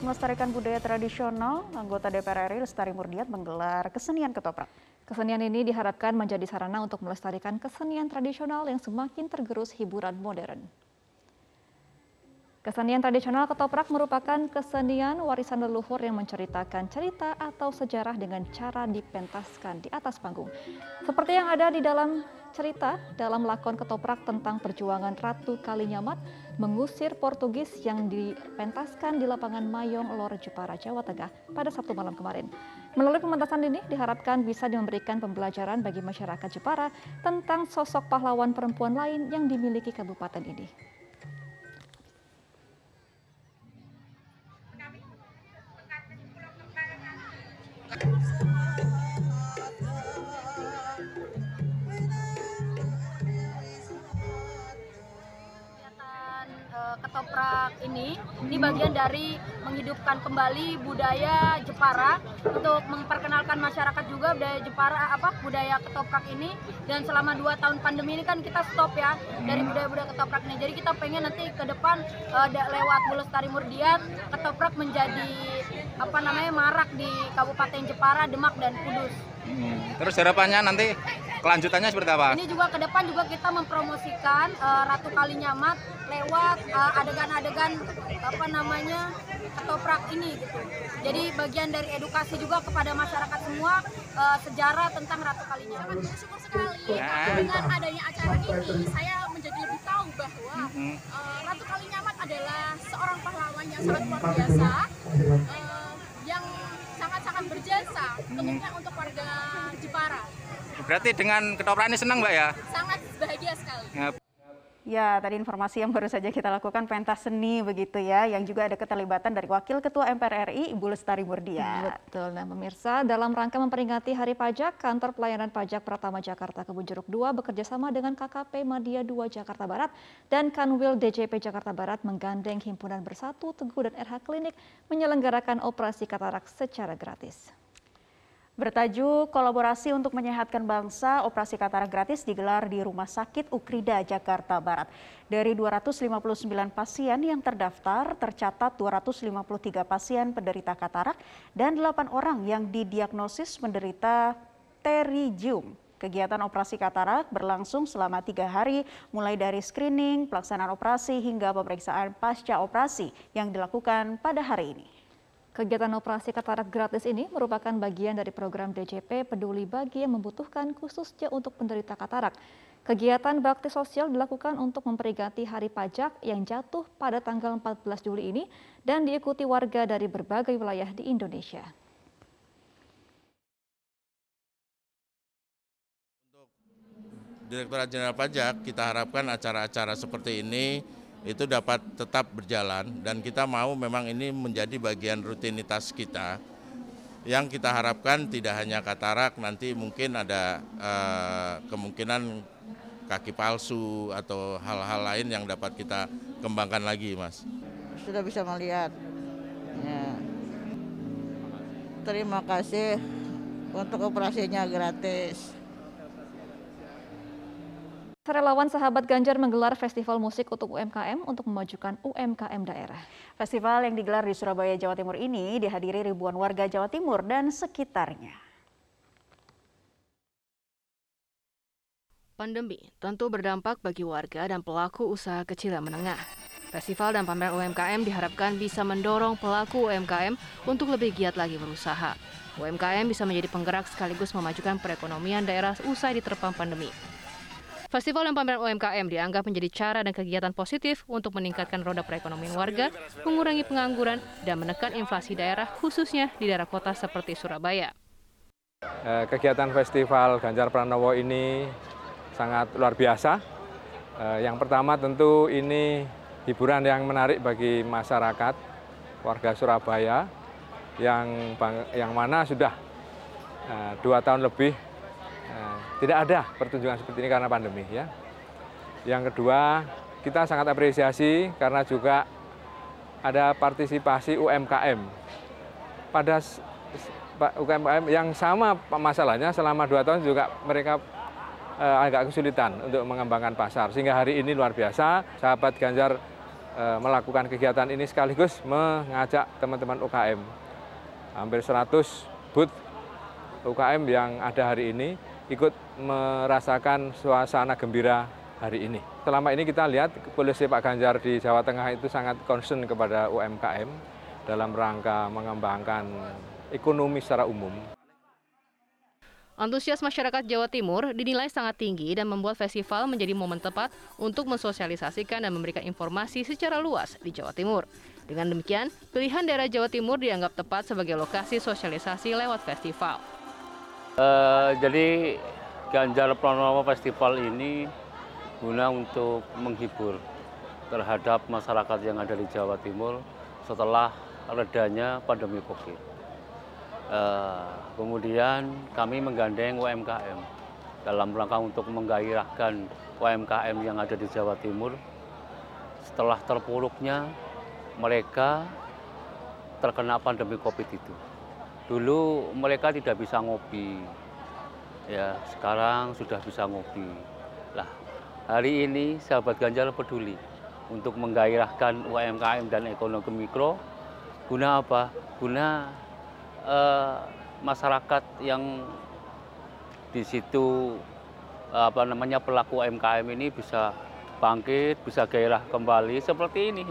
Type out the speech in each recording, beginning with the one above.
untuk melestarikan budaya tradisional, anggota DPR RI Lestari Murdiat menggelar kesenian ketoprak. Kesenian ini diharapkan menjadi sarana untuk melestarikan kesenian tradisional yang semakin tergerus hiburan modern. Kesenian tradisional ketoprak merupakan kesenian warisan leluhur yang menceritakan cerita atau sejarah dengan cara dipentaskan di atas panggung. Seperti yang ada di dalam cerita dalam lakon ketoprak tentang perjuangan Ratu Kalinyamat mengusir Portugis yang dipentaskan di lapangan Mayong Lor Jepara, Jawa Tengah pada Sabtu malam kemarin. Melalui pementasan ini diharapkan bisa memberikan pembelajaran bagi masyarakat Jepara tentang sosok pahlawan perempuan lain yang dimiliki kabupaten ini. Ini ini bagian dari menghidupkan kembali budaya Jepara untuk memperkenalkan masyarakat juga budaya Jepara apa budaya ketoprak ini dan selama dua tahun pandemi ini kan kita stop ya dari budaya-budaya ketoprak ini jadi kita pengen nanti ke depan uh, lewat Bulestari Murdiat ketoprak menjadi apa namanya marak di Kabupaten Jepara, Demak dan Kudus. Hmm. Terus harapannya nanti kelanjutannya seperti apa? Ini juga ke depan juga kita mempromosikan uh, Ratu Kalinyamat lewat uh, apa namanya ketoprak ini gitu. Jadi bagian dari edukasi juga kepada masyarakat semua uh, sejarah tentang Ratu Kalinyamat. Bersyukur sekali nah. dengan adanya acara ini saya menjadi lebih tahu bahwa uh, Ratu Kalinyamat adalah seorang pahlawan yang sangat luar biasa. Uh, yang sangat-sangat berjasa tentunya untuk warga Jepara. Berarti dengan ketoprak ini senang Mbak ya? Sangat bahagia sekali. Ya. Ya, tadi informasi yang baru saja kita lakukan pentas seni begitu ya, yang juga ada keterlibatan dari Wakil Ketua MPR RI Ibu Lestari Murdia. Betul. Nah, pemirsa, dalam rangka memperingati Hari Pajak, Kantor Pelayanan Pajak Pratama Jakarta Kebun Jeruk 2 bekerjasama dengan KKP Madia 2 Jakarta Barat dan Kanwil DJP Jakarta Barat menggandeng Himpunan Bersatu, Teguh dan RH Klinik menyelenggarakan operasi katarak secara gratis. Bertajuk Kolaborasi untuk Menyehatkan Bangsa, operasi katarak gratis digelar di Rumah Sakit Ukrida, Jakarta Barat. Dari 259 pasien yang terdaftar, tercatat 253 pasien penderita katarak dan 8 orang yang didiagnosis menderita pterygium. Kegiatan operasi katarak berlangsung selama tiga hari, mulai dari screening, pelaksanaan operasi, hingga pemeriksaan pasca operasi yang dilakukan pada hari ini. Kegiatan operasi katarak gratis ini merupakan bagian dari program DJP Peduli Bagi yang membutuhkan khususnya untuk penderita katarak. Kegiatan bakti sosial dilakukan untuk memperingati Hari Pajak yang jatuh pada tanggal 14 Juli ini dan diikuti warga dari berbagai wilayah di Indonesia. Untuk Direktorat Jenderal Pajak, kita harapkan acara-acara seperti ini itu dapat tetap berjalan dan kita mau memang ini menjadi bagian rutinitas kita. Yang kita harapkan tidak hanya katarak nanti mungkin ada uh, kemungkinan kaki palsu atau hal-hal lain yang dapat kita kembangkan lagi mas. Sudah bisa melihat. Ya. terima kasih untuk operasinya gratis Relawan Sahabat Ganjar menggelar festival musik untuk UMKM untuk memajukan UMKM daerah. Festival yang digelar di Surabaya, Jawa Timur ini dihadiri ribuan warga Jawa Timur dan sekitarnya. Pandemi tentu berdampak bagi warga dan pelaku usaha kecil dan menengah. Festival dan pameran UMKM diharapkan bisa mendorong pelaku UMKM untuk lebih giat lagi berusaha. UMKM bisa menjadi penggerak sekaligus memajukan perekonomian daerah usai diterpang pandemi. Festival dan pameran UMKM dianggap menjadi cara dan kegiatan positif untuk meningkatkan roda perekonomian warga, mengurangi pengangguran, dan menekan inflasi daerah khususnya di daerah kota seperti Surabaya. Eh, kegiatan Festival Ganjar Pranowo ini sangat luar biasa. Eh, yang pertama tentu ini hiburan yang menarik bagi masyarakat warga Surabaya yang yang mana sudah eh, dua tahun lebih tidak ada pertunjukan seperti ini karena pandemi ya. Yang kedua, kita sangat apresiasi karena juga ada partisipasi UMKM. Pada UMKM yang sama masalahnya selama dua tahun juga mereka eh, agak kesulitan untuk mengembangkan pasar. Sehingga hari ini luar biasa, sahabat Ganjar eh, melakukan kegiatan ini sekaligus mengajak teman-teman UKM. Hampir 100 booth UKM yang ada hari ini ikut merasakan suasana gembira hari ini. Selama ini kita lihat polisi Pak Ganjar di Jawa Tengah itu sangat concern kepada UMKM dalam rangka mengembangkan ekonomi secara umum. Antusias masyarakat Jawa Timur dinilai sangat tinggi dan membuat festival menjadi momen tepat untuk mensosialisasikan dan memberikan informasi secara luas di Jawa Timur. Dengan demikian, pilihan daerah Jawa Timur dianggap tepat sebagai lokasi sosialisasi lewat festival. Uh, jadi Ganjar Pranowo Festival ini guna untuk menghibur terhadap masyarakat yang ada di Jawa Timur setelah redanya pandemi COVID. Uh, kemudian kami menggandeng UMKM dalam rangka untuk menggairahkan UMKM yang ada di Jawa Timur setelah terpuruknya mereka terkena pandemi Covid itu. Dulu mereka tidak bisa ngopi, ya sekarang sudah bisa ngopi. Lah hari ini sahabat Ganjar peduli untuk menggairahkan UMKM dan ekonomi mikro guna apa? Guna uh, masyarakat yang di situ apa namanya pelaku UMKM ini bisa bangkit, bisa gairah kembali seperti ini.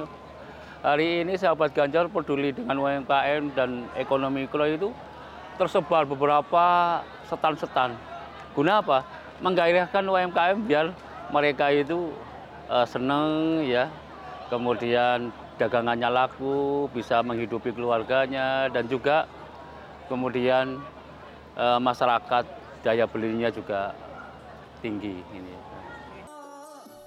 Hari ini sahabat Ganjar peduli dengan UMKM dan ekonomi mikro itu tersebar beberapa setan-setan. Guna apa? Menggairahkan UMKM biar mereka itu uh, senang ya, kemudian dagangannya laku, bisa menghidupi keluarganya dan juga kemudian e, masyarakat daya belinya juga tinggi. Ini.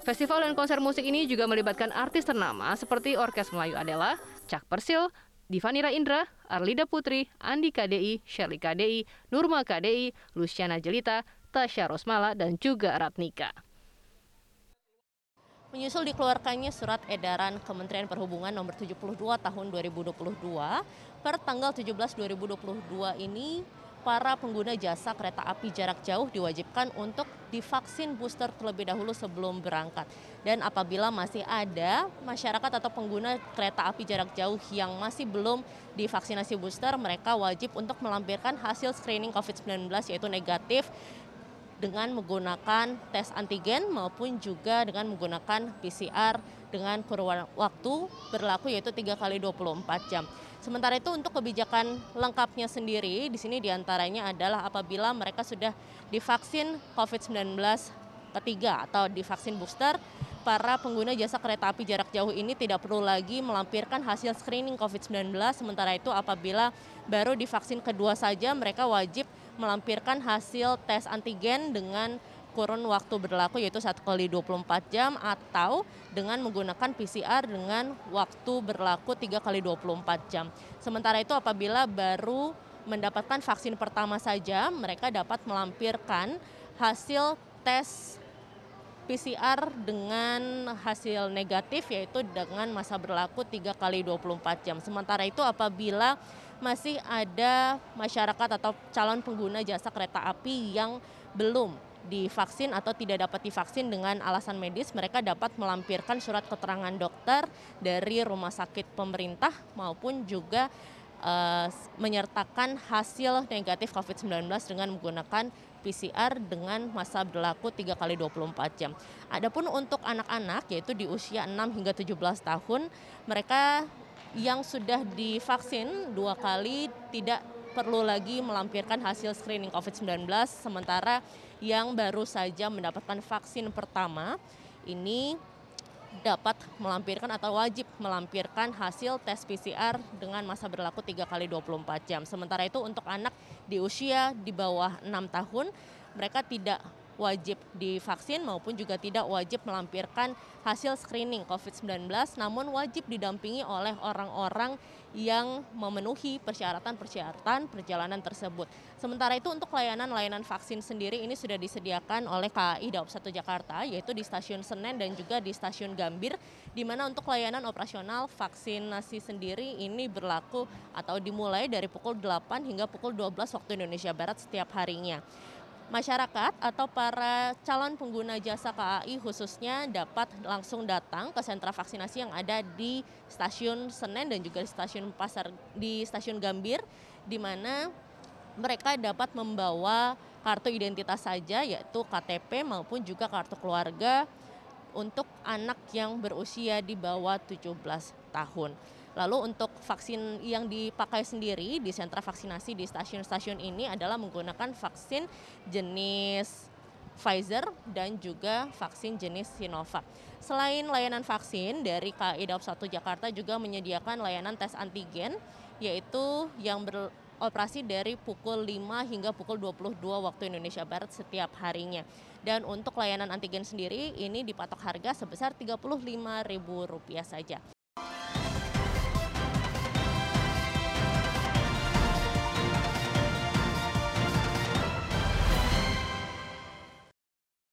Festival dan konser musik ini juga melibatkan artis ternama seperti Orkes Melayu Adela, Cak Persil, Divanira Indra, Arlida Putri, Andi KDI, Sherly KDI, Nurma KDI, Luciana Jelita, Tasya Rosmala, dan juga Ratnika. Menyusul dikeluarkannya surat edaran Kementerian Perhubungan nomor 72 tahun 2022, per tanggal 17 2022 ini para pengguna jasa kereta api jarak jauh diwajibkan untuk divaksin booster terlebih dahulu sebelum berangkat. Dan apabila masih ada masyarakat atau pengguna kereta api jarak jauh yang masih belum divaksinasi booster, mereka wajib untuk melampirkan hasil screening COVID-19 yaitu negatif dengan menggunakan tes antigen maupun juga dengan menggunakan PCR dengan kurun waktu berlaku yaitu 3 kali 24 jam. Sementara itu untuk kebijakan lengkapnya sendiri di sini di antaranya adalah apabila mereka sudah divaksin COVID-19 ketiga atau divaksin booster, para pengguna jasa kereta api jarak jauh ini tidak perlu lagi melampirkan hasil screening COVID-19. Sementara itu apabila baru divaksin kedua saja mereka wajib melampirkan hasil tes antigen dengan kurun waktu berlaku yaitu 1 kali 24 jam atau dengan menggunakan PCR dengan waktu berlaku 3 kali 24 jam. Sementara itu apabila baru mendapatkan vaksin pertama saja, mereka dapat melampirkan hasil tes PCR dengan hasil negatif yaitu dengan masa berlaku 3 kali 24 jam. Sementara itu apabila masih ada masyarakat atau calon pengguna jasa kereta api yang belum divaksin atau tidak dapat divaksin dengan alasan medis, mereka dapat melampirkan surat keterangan dokter dari rumah sakit pemerintah maupun juga uh, menyertakan hasil negatif COVID-19 dengan menggunakan PCR dengan masa berlaku 3 kali 24 jam. Adapun untuk anak-anak yaitu di usia 6 hingga 17 tahun, mereka yang sudah divaksin dua kali tidak perlu lagi melampirkan hasil screening COVID-19 sementara yang baru saja mendapatkan vaksin pertama ini dapat melampirkan atau wajib melampirkan hasil tes PCR dengan masa berlaku 3 kali 24 jam. Sementara itu untuk anak di usia di bawah 6 tahun mereka tidak wajib divaksin maupun juga tidak wajib melampirkan hasil screening COVID-19 namun wajib didampingi oleh orang-orang yang memenuhi persyaratan-persyaratan perjalanan tersebut. Sementara itu untuk layanan-layanan vaksin sendiri ini sudah disediakan oleh KAI Daob 1 Jakarta yaitu di stasiun Senen dan juga di stasiun Gambir di mana untuk layanan operasional vaksinasi sendiri ini berlaku atau dimulai dari pukul 8 hingga pukul 12 waktu Indonesia Barat setiap harinya. Masyarakat atau para calon pengguna jasa KAI khususnya dapat langsung datang ke sentra vaksinasi yang ada di stasiun Senen dan juga di stasiun Pasar di stasiun Gambir di mana mereka dapat membawa kartu identitas saja yaitu KTP maupun juga kartu keluarga untuk anak yang berusia di bawah 17 tahun. Lalu untuk vaksin yang dipakai sendiri di sentra vaksinasi di stasiun-stasiun ini adalah menggunakan vaksin jenis Pfizer dan juga vaksin jenis Sinovac. Selain layanan vaksin dari KAI Daob 1 Jakarta juga menyediakan layanan tes antigen yaitu yang beroperasi dari pukul 5 hingga pukul 22 waktu Indonesia Barat setiap harinya. Dan untuk layanan antigen sendiri ini dipatok harga sebesar Rp35.000 saja.